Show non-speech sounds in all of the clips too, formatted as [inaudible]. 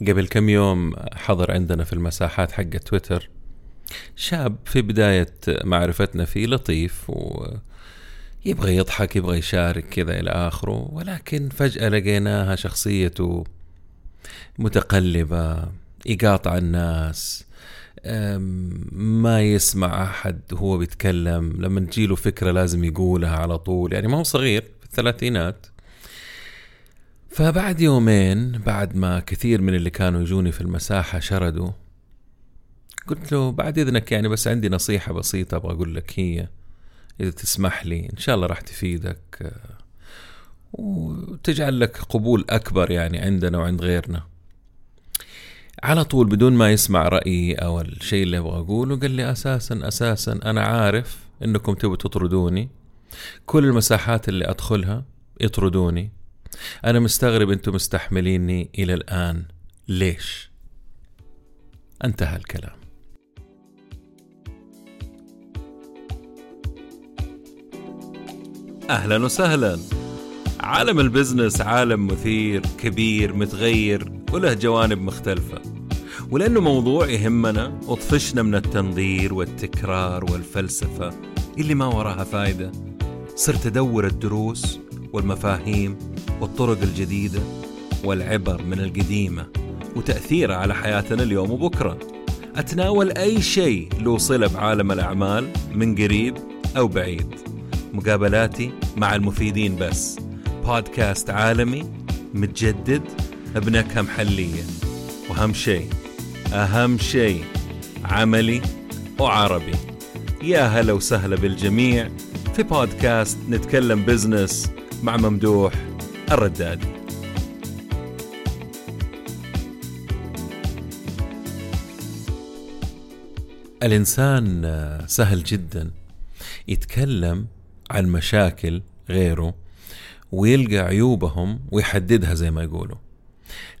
قبل كم يوم حضر عندنا في المساحات حق تويتر شاب في بداية معرفتنا فيه لطيف ويبغى يضحك يبغى يشارك كذا إلى آخره ولكن فجأة لقيناها شخصيته متقلبة يقاطع الناس ما يسمع أحد هو بيتكلم لما تجيله فكرة لازم يقولها على طول يعني ما هو صغير في الثلاثينات. فبعد يومين بعد ما كثير من اللي كانوا يجوني في المساحة شردوا قلت له بعد إذنك يعني بس عندي نصيحة بسيطة أبغى أقول لك هي إذا تسمح لي إن شاء الله راح تفيدك وتجعل لك قبول أكبر يعني عندنا وعند غيرنا. على طول بدون ما يسمع رأيي أو الشيء اللي أبغى أقوله قال لي أساسا أساسا أنا عارف إنكم تبوا تطردوني كل المساحات اللي أدخلها يطردوني. أنا مستغرب أنتم مستحمليني إلى الآن. ليش؟ انتهى الكلام. أهلا وسهلا. عالم البزنس عالم مثير كبير متغير وله جوانب مختلفة. ولأنه موضوع يهمنا وطفشنا من التنظير والتكرار والفلسفة اللي ما وراها فايدة. صرت أدور الدروس والمفاهيم والطرق الجديدة والعبر من القديمة وتأثيرها على حياتنا اليوم وبكرة. أتناول أي شيء له صلة بعالم الأعمال من قريب أو بعيد. مقابلاتي مع المفيدين بس. بودكاست عالمي متجدد بنكهة محلية. وأهم شيء أهم شيء عملي وعربي. يا هلا وسهلا بالجميع. في بودكاست نتكلم بزنس مع ممدوح الردادي الإنسان سهل جدا. يتكلم عن مشاكل غيره ويلقى عيوبهم ويحددها زي ما يقولوا.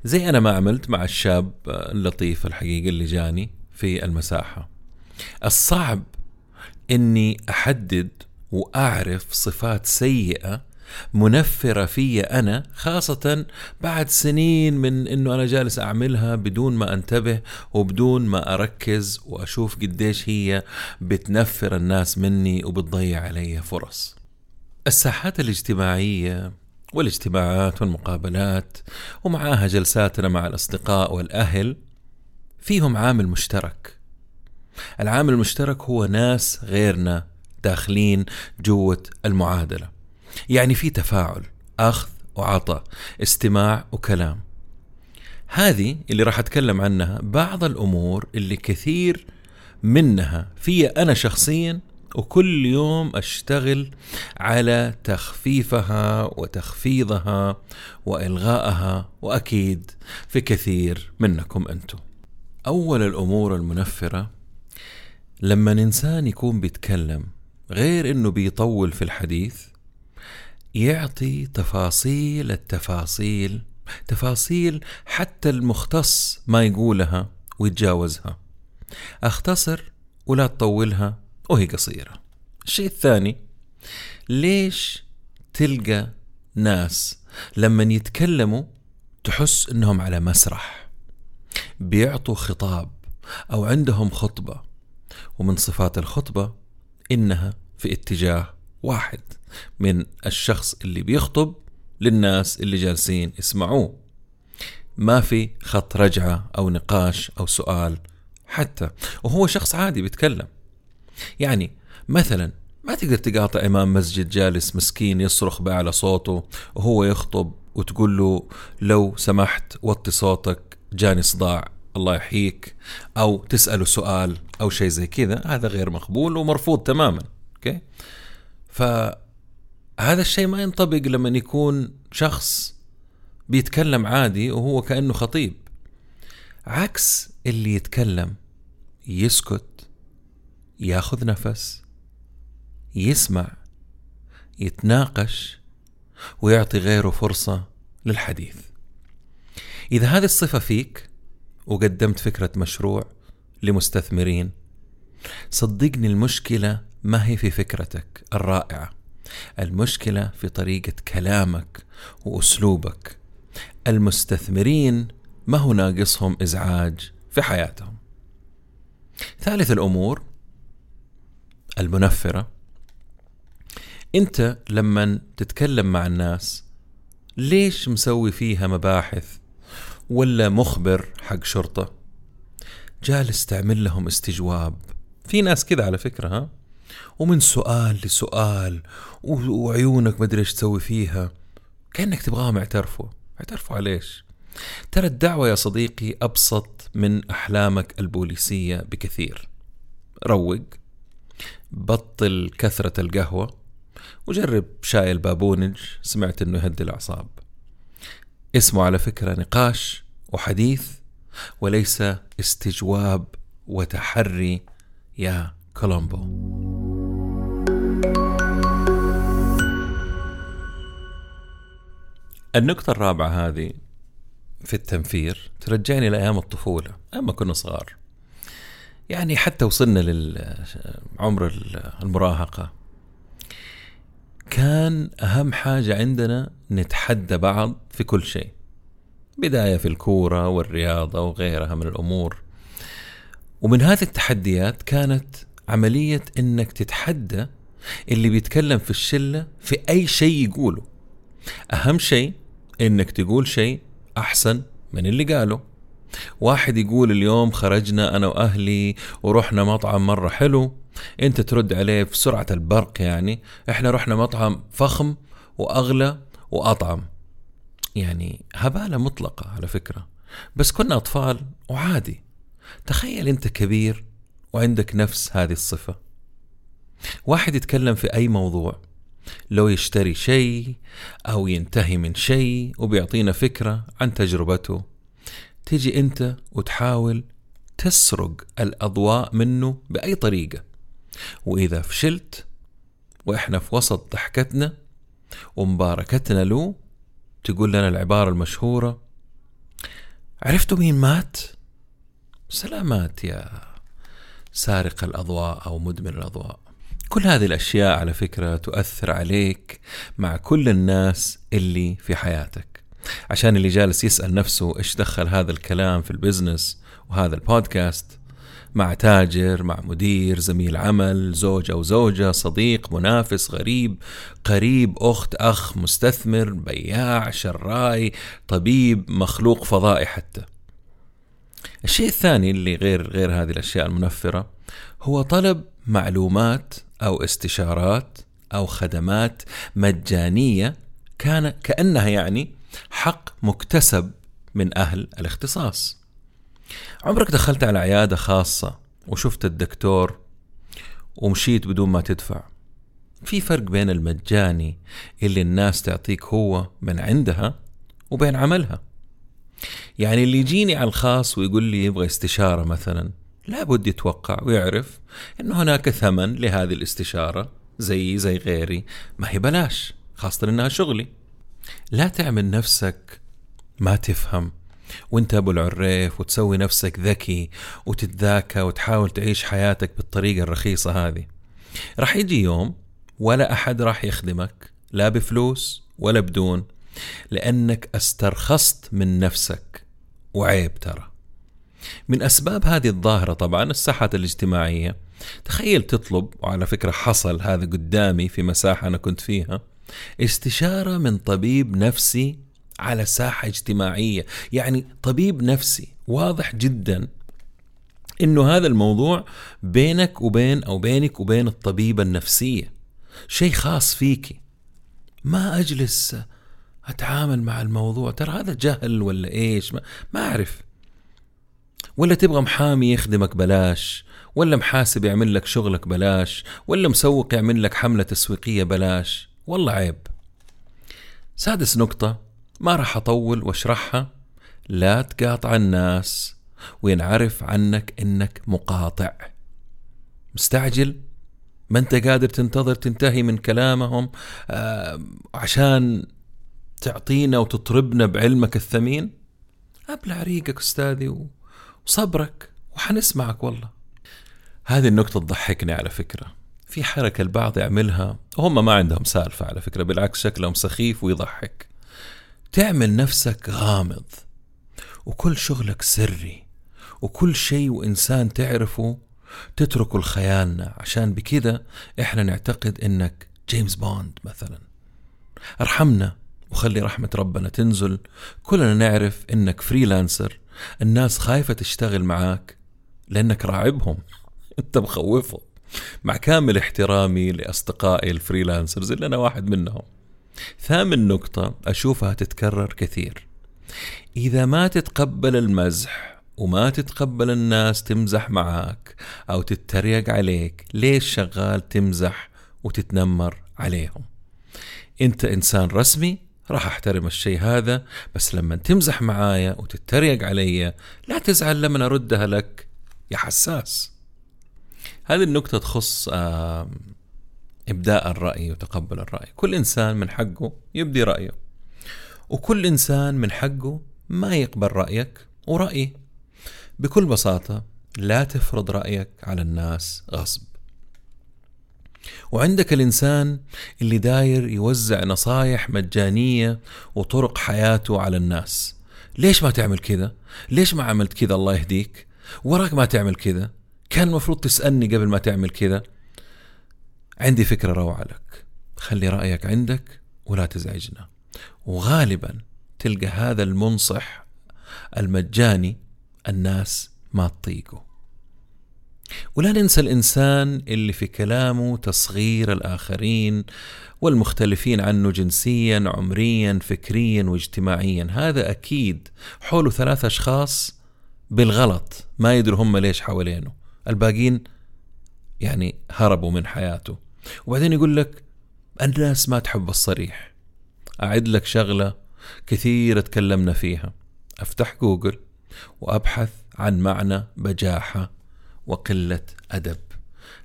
زي أنا ما عملت مع الشاب اللطيف الحقيقي اللي جاني في المساحة. الصعب أني أحدد وأعرف صفات سيئة منفرة في أنا خاصة بعد سنين من أنه أنا جالس أعملها بدون ما أنتبه وبدون ما أركز وأشوف قديش هي بتنفر الناس مني وبتضيع علي فرص. الساحات الاجتماعية والاجتماعات والمقابلات ومعاها جلساتنا مع الأصدقاء والأهل فيهم عامل مشترك. العامل المشترك هو ناس غيرنا داخلين جوة المعادلة. يعني في تفاعل أخذ وعطاء استماع وكلام هذه اللي راح أتكلم عنها بعض الأمور اللي كثير منها في أنا شخصيا وكل يوم أشتغل على تخفيفها وتخفيضها وإلغائها وأكيد في كثير منكم أنتم. أول الأمور المنفرة لما إنسان يكون بيتكلم غير إنه بيطول في الحديث يعطي تفاصيل التفاصيل تفاصيل حتى المختص ما يقولها ويتجاوزها. أختصر ولا تطولها وهي قصيرة. الشيء الثاني ليش تلقى ناس لما يتكلموا تحس إنهم على مسرح؟ بيعطوا خطاب أو عندهم خطبة ومن صفات الخطبة إنها في اتجاه واحد. من الشخص اللي بيخطب للناس اللي جالسين يسمعوه. ما في خط رجعة أو نقاش أو سؤال حتى. وهو شخص عادي بيتكلم. يعني مثلا ما تقدر تقاطع إمام مسجد جالس مسكين يصرخ بأعلى صوته وهو يخطب وتقول له لو سمحت وطي صوتك جاني صداع الله يحييك. أو تسأله سؤال أو شيء زي كذا هذا غير مقبول ومرفوض تماما أوكي؟ فهذا الشيء ما ينطبق لما يكون شخص بيتكلم عادي وهو كأنه خطيب. عكس اللي يتكلم يسكت ياخذ نفس يسمع يتناقش ويعطي غيره فرصة للحديث. إذا هذه الصفة فيك وقدمت فكرة مشروع لمستثمرين صدقني المشكلة ما هي في فكرتك الرائعة. المشكلة في طريقة كلامك وأسلوبك. المستثمرين ما هو ناقصهم إزعاج في حياتهم. ثالث الأمور المنفرة. أنت لما تتكلم مع الناس ليش مسوي فيها مباحث ولا مخبر حق شرطة؟ جالس تعمل لهم استجواب. في ناس كذا على فكرة ها؟ ومن سؤال لسؤال وعيونك مدري إيش تسوي فيها. كأنك تبغاهم يعترفوا على إيش ترى الدعوة يا صديقي أبسط من أحلامك البوليسية بكثير. روق بطل كثرة القهوة وجرب شاي البابونج سمعت إنه يهدي الأعصاب. اسمه على فكرة نقاش وحديث وليس استجواب وتحري يا كولومبو. النقطة الرابعة هذه في التنفير ترجعني لأيام الطفولة أما كنا صغار. يعني حتى وصلنا لعمر المراهقة. كان أهم حاجة عندنا نتحدى بعض في كل شيء. بداية في الكورة والرياضة وغيرها من الأمور. ومن هذه التحديات كانت عملية إنك تتحدى اللي بيتكلم في الشلة في أي شيء يقوله. أهم شيء إنك تقول شيء أحسن من اللي قاله. واحد يقول اليوم خرجنا أنا وأهلي ورحنا مطعم مرة حلو أنت ترد عليه في سرعة البرق يعني إحنا رحنا مطعم فخم وأغلى وأطعم. يعني هبالة مطلقة على فكرة بس كنا أطفال وعادي. تخيل أنت كبير وعندك نفس هذه الصفة. واحد يتكلم في أي موضوع لو يشتري شيء أو ينتهي من شيء وبيعطينا فكرة عن تجربته تيجي أنت وتحاول تسرق الأضواء منه بأي طريقة وإذا فشلت وإحنا في وسط ضحكتنا ومباركتنا له تقول لنا العبارة المشهورة عرفتوا مين مات؟ سلامات يا سارق الأضواء أو مدمن الأضواء كل هذه الأشياء على فكرة تؤثر عليك مع كل الناس اللي في حياتك. عشان اللي جالس يسأل نفسه إيش دخل هذا الكلام في البزنس وهذا البودكاست مع تاجر مع مدير زميل عمل زوج أو زوجة صديق منافس غريب قريب أخت أخ مستثمر بياع شراي طبيب مخلوق فضائي حتى. الشيء الثاني اللي غير غير هذه الأشياء المنفرة هو طلب معلومات أو استشارات أو خدمات مجانية كان كأنها يعني حق مكتسب من أهل الاختصاص. عمرك دخلت على عيادة خاصة وشفت الدكتور ومشيت بدون ما تدفع؟ في فرق بين المجاني اللي الناس تعطيك هو من عندها وبين عملها. يعني اللي يجيني على الخاص ويقول لي يبغى استشارة مثلا لابد يتوقع ويعرف انه هناك ثمن لهذه الاستشارة زي زي غيري. ما هي بلاش خاصة إنها شغلي. لا تعمل نفسك ما تفهم. وأنت أبو العريف وتسوي نفسك ذكي وتتذاكى وتحاول تعيش حياتك بالطريقة الرخيصة هذه. راح يجي يوم ولا أحد راح يخدمك لا بفلوس ولا بدون لأنك استرخصت من نفسك. وعيب ترى. من أسباب هذه الظاهرة طبعا الساحات الاجتماعية. تخيل تطلب وعلى فكرة حصل هذا قدامي في مساحة أنا كنت فيها استشارة من طبيب نفسي على ساحة اجتماعية. يعني طبيب نفسي واضح جدا إنه هذا الموضوع بينك وبين أو بينك وبين الطبيبة النفسية. شيء خاص فيكي ما أجلس أتعامل مع الموضوع. ترى هذا جهل ولا إيش؟ ما, ما أعرف. ولا تبغى محامي يخدمك بلاش ولا محاسب يعمل لك شغلك بلاش ولا مسوق يعمل لك حملة تسويقية بلاش. والله عيب. سادس نقطة ما راح أطول وأشرحها. لا تقاطع الناس وينعرف عنك إنك مقاطع. مستعجل؟ ما أنت قادر تنتظر تنتهي من كلامهم آه عشان تعطينا وتطربنا بعلمك الثمين؟ أبلع ريقك أستاذي وصبرك وحنسمعك والله. هذه النقطة تضحكني على فكرة. في حركة البعض يعملها وهم ما عندهم سالفة على فكرة بالعكس شكلهم سخيف ويضحك. تعمل نفسك غامض وكل شغلك سري وكل شيء وإنسان تعرفه تتركه لخيالنا عشان بكده إحنا نعتقد إنك جيمس بوند مثلا. ارحمنا وخلي رحمة ربنا تنزل. كلنا نعرف إنك freelancer الناس خايفة تشتغل معاك لأنك راعبهم. [laughs] أنت مخوفهم. مع كامل احترامي لأصدقائي ال freelancers اللي أنا واحد منهم. ثامن نقطة أشوفها تتكرر كثير. إذا ما تتقبل المزح وما تتقبل الناس تمزح معاك أو تتريق عليك ليش شغال تمزح وتتنمر عليهم؟ أنت إنسان رسمي راح أحترم الشيء هذا بس لما تمزح معايا وتتريق علي لا تزعل لما أردها لك. يا حساس. هذه النقطة تخص إبداء الرأي وتقبل الرأي. كل إنسان من حقه يبدي رأيه وكل إنسان من حقه ما يقبل رأيك ورأيي بكل بساطة لا تفرض رأيك على الناس غصب. وعندك الإنسان اللي داير يوزع نصايح مجانية وطرق حياته على الناس. ليش ما تعمل كذا؟ ليش ما عملت كذا؟ الله يهديك. وراك ما تعمل كذا. كان المفروض تسألني قبل ما تعمل كذا. عندي فكرة روعة لك. خلي رأيك عندك ولا تزعجنا. وغالبا تلقى هذا المنصح المجاني الناس ما تطيقه. ولا ننسى الإنسان اللي في كلامه تصغير الآخرين والمختلفين عنه جنسيا عمريا فكريا واجتماعيا. هذا أكيد حوله ثلاث أشخاص بالغلط ما يدروا هم ليش حوالينه. الباقين يعني هربوا من حياته. وبعدين يقول لك الناس ما تحب الصريح. أعد لك شغلة كثير تكلمنا فيها. أفتح جوجل وأبحث عن معنى بجاحة وقلة أدب.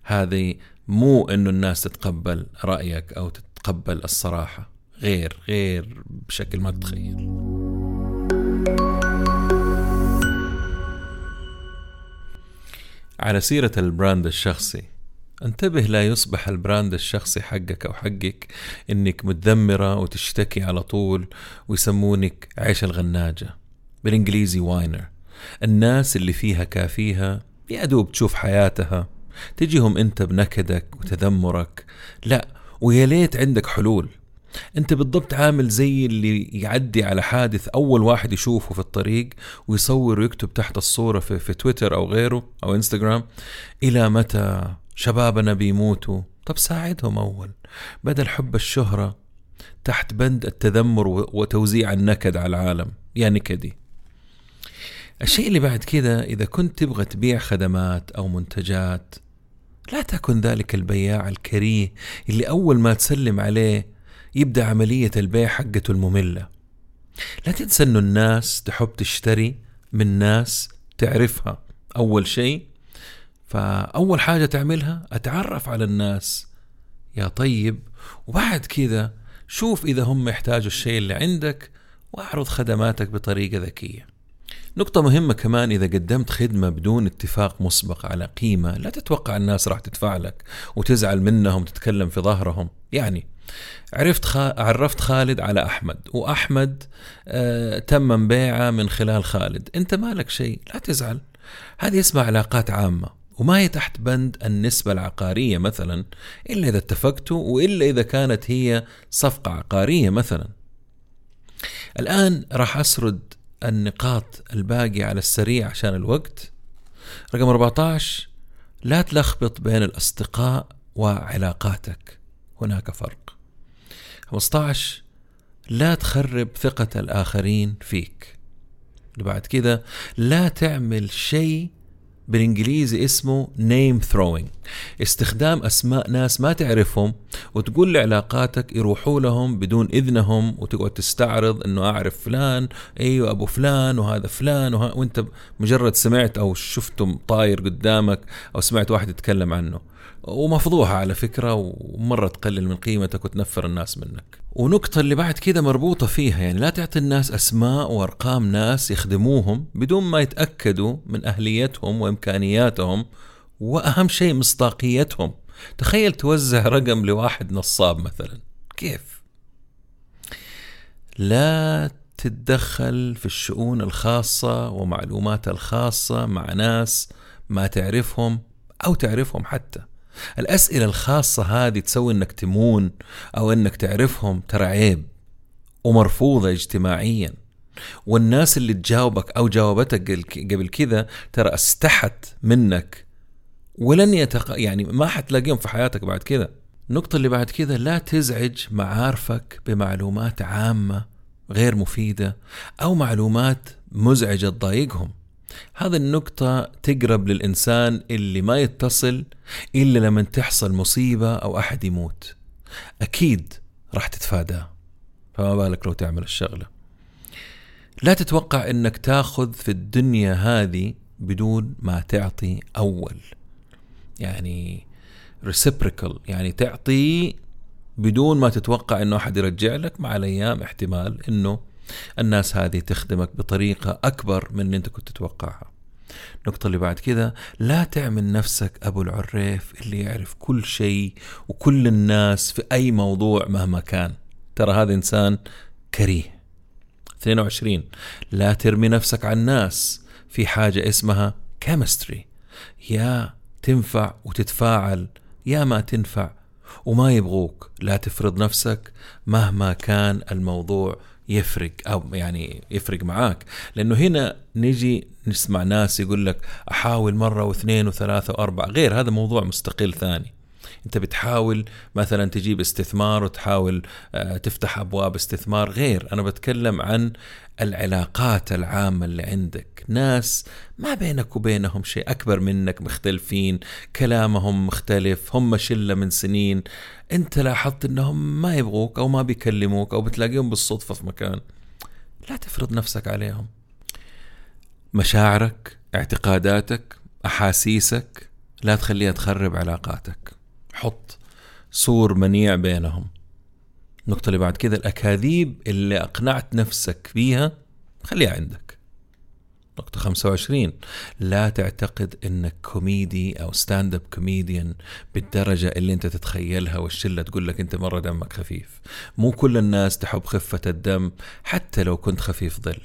هذه مو أنه الناس تتقبل رأيك أو تتقبل الصراحة غير غير بشكل ما تتخيل. على سيرة البراند الشخصي انتبه لا يصبح ال brand الشخصي حقك أو حقك إنك متذمرة وتشتكي على طول ويسمونك عيش الغناجة بالإنجليزي whiner الناس اللي فيها كافيها يا دوب تشوف حياتها تجيهم انت بنكدك وتذمرك. لا ويا ليت عندك حلول. انت بالضبط عامل زي اللي يعدي على حادث أول واحد يشوفه في الطريق ويصور ويكتب تحت الصورة في, في تويتر أو غيره أو إنستغرام. إلى متى شبابنا بيموتوا؟ طب ساعدهم أول. بدل حب الشهرة تحت بند التذمر وتوزيع النكد على العالم. يا نكدي الشيء اللي بعد كذا إذا كنت تبغى تبيع خدمات أو منتجات لا تكن ذلك البياع الكريه اللي أول ما تسلم عليه يبدأ عملية البيع حقته المملة. لا تنسى أنه الناس تحب تشتري من ناس تعرفها أول شيء. فأول حاجة تعملها أتعرف على الناس. يا طيب وبعد كذا شوف إذا هم يحتاجوا الشيء اللي عندك وأعرض خدماتك بطريقة ذكية. نقطة مهمة كمان إذا قدمت خدمة بدون اتفاق مسبق على قيمة لا تتوقع الناس راح تدفع لك وتزعل منهم وتتكلم في ظهرهم. يعني عرفت خ... عرفت خالد على أحمد وأحمد آه تم بيعه من خلال خالد. أنت مالك شيء لا تزعل. هذه اسمها علاقات عامة وما هي تحت بند النسبة العقارية مثلا إلا إذا اتفقتوا وإلا إذا كانت هي صفقة عقارية مثلا. الآن راح أسرد النقاط الباقية على السريع عشان الوقت. رقم 14 لا تلخبط بين الأصدقاء وعلاقاتك. هناك فرق. 15 لا تخرب ثقة الآخرين فيك. بعد كده لا تعمل شيء بالإنجليزي اسمه name throwing استخدام أسماء ناس ما تعرفهم وتقول لعلاقاتك يروحوا لهم بدون إذنهم وتقعد تستعرض إنه أعرف فلان أيوه أبو فلان وهذا فلان وها وأنت مجرد سمعت أو شفته طاير قدامك أو سمعت واحد يتكلم عنه. ومفضوحة على فكرة ومرة تقلل من قيمتك وتنفر الناس منك. ونقطة اللي بعد كده مربوطة فيها يعني لا تعطي الناس أسماء وأرقام ناس يخدموهم بدون ما يتأكدوا من أهليتهم وإمكانياتهم وأهم شيء مصداقيتهم. تخيل توزع رقم لواحد نصاب مثلا. كيف؟ لا تتدخل في الشؤون الخاصة ومعلومات الخاصة مع ناس ما تعرفهم أو تعرفهم حتى. الأسئلة الخاصة هذه تسوي أنك تمون أو أنك تعرفهم ترى عيب ومرفوضة اجتماعيا. والناس اللي تجاوبك أو جاوبتك قبل كذا ترى استحت منك ولن يتق... يعني ما حتلاقيهم في حياتك بعد كذا. النقطة اللي بعد كذا لا تزعج معارفك بمعلومات عامة غير مفيدة أو معلومات مزعجة تضايقهم. هذه النقطة تقرب للإنسان اللي ما يتصل إلا لما تحصل مصيبة أو أحد يموت. أكيد راح تتفاداه فما بالك لو تعمل الشغلة. لا تتوقع أنك تاخذ في الدنيا هذه بدون ما تعطي أول. يعني reciprocal. يعني تعطي بدون ما تتوقع إنه أحد يرجع لك مع الأيام. احتمال إنه الناس هذه تخدمك بطريقة أكبر من اللي أنت كنت تتوقعها. النقطة اللي بعد كذا لا تعمل نفسك أبو العريف اللي يعرف كل شيء وكل الناس في أي موضوع مهما كان. ترى هذا إنسان كريه. 22 لا ترمي نفسك على الناس في حاجة اسمها كيمستري يا تنفع وتتفاعل يا ما تنفع وما يبغوك. لا تفرض نفسك مهما كان الموضوع يفرق أو يعني يفرق معاك. لأنه هنا نجي نسمع ناس يقول لك أحاول مرة واثنين وثلاثة وأربعة غير هذا موضوع مستقل ثاني. انت بتحاول مثلا تجيب استثمار وتحاول آه، تفتح أبواب استثمار غير. أنا بتكلم عن العلاقات العامة اللي عندك. ناس ما بينك وبينهم شيء أكبر منك مختلفين كلامهم مختلف هم شلة من سنين. أنت لاحظت إنهم ما يبغوك أو ما بيكلموك أو بتلاقيهم بالصدفة في مكان. لا تفرض نفسك عليهم. مشاعرك اعتقاداتك أحاسيسك لا تخليها تخرب علاقاتك. حط سور منيع بينهم. النقطة اللي بعد كذا الأكاذيب اللي أقنعت نفسك فيها خليها عندك. نقطة 25 لا تعتقد انك كوميدي أو stand up comedian بالدرجة اللي أنت تتخيلها والشلة تقول لك أنت مرة دمك خفيف. مو كل الناس تحب خفة الدم حتى لو كنت خفيف ظل.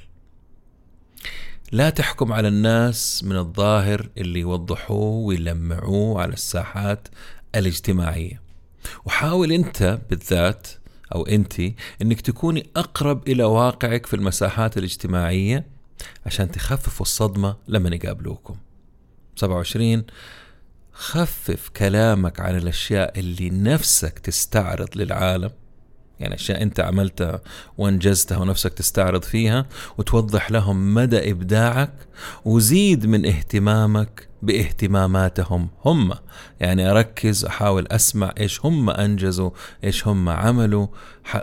لا تحكم على الناس من الظاهر اللي يوضحوه ويلمعوه على الساحات الاجتماعية. وحاول أنت بالذات أو أنت إنك تكوني أقرب إلى واقعك في المساحات الاجتماعية عشان تخففوا الصدمة لما يقابلوكم. 27 خفف كلامك عن الأشياء اللي نفسك تستعرض للعالم. يعني أشياء أنت عملتها وأنجزتها ونفسك تستعرض فيها وتوضح لهم مدى إبداعك وزيد من اهتمامك باهتماماتهم هم. يعني أركز أحاول أسمع إيش هم أنجزوا إيش هم عملوا.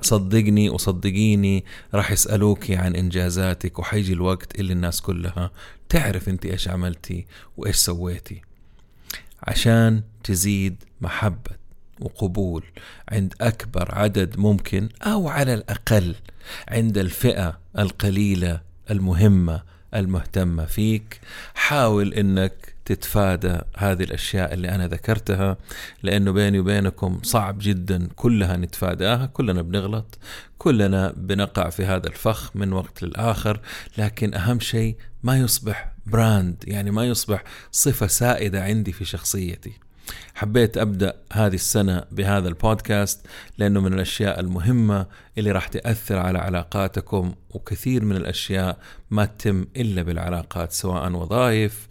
صدقني وصدقيني راح يسألوك عن إنجازاتك وحيجي الوقت اللي الناس كلها تعرف أنت إيش عملتي وإيش سويتي. عشان تزيد محبة. وقبول عند أكبر عدد ممكن أو على الأقل عند الفئة القليلة المهمة المهتمة فيك. حاول إنك تتفادى هذه الأشياء اللي أنا ذكرتها لأنه بيني وبينكم صعب جدا كلها نتفاداها كلنا بنغلط كلنا بنقع في هذا الفخ من وقت للآخر لكن أهم شيء ما يصبح براند يعني ما يصبح صفة سائدة عندي في شخصيتي. حبيت أبدأ هذه السنة بهذا البودكاست لأنه من الأشياء المهمة اللي راح تأثر على علاقاتكم وكثير من الأشياء ما تتم إلا بالعلاقات سواء وظائف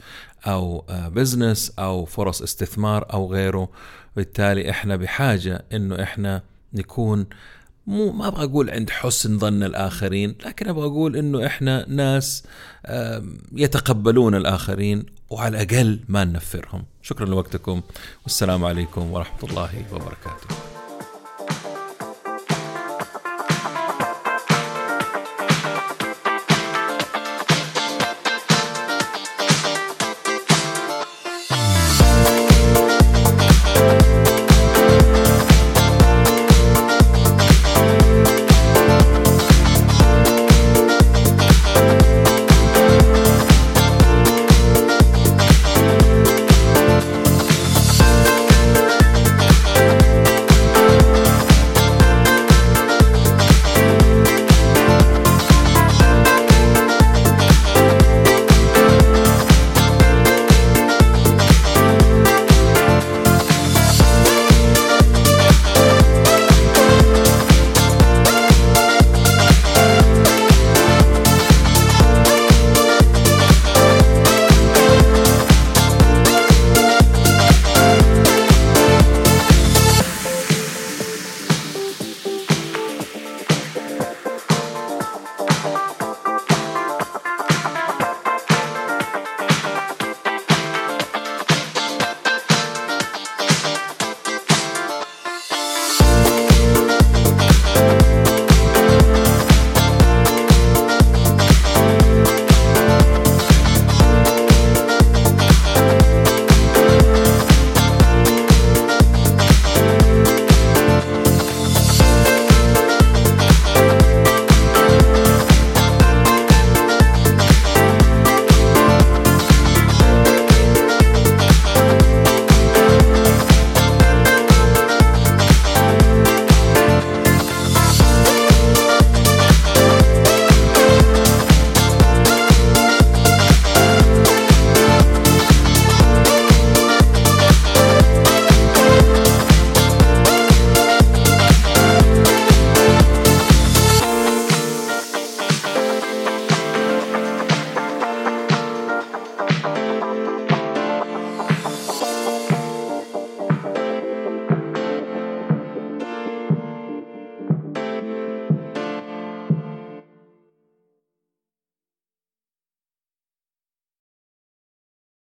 أو بزنس أو فرص استثمار أو غيره. بالتالي إحنا بحاجة إنه إحنا نكون مو ما أبغى أقول عند حسن ظن الآخرين لكن أبغى أقول إنه إحنا ناس يتقبلون الآخرين وعلى الأقل ما ننفرهم. شكرا لوقتكم. والسلام عليكم ورحمة الله وبركاته.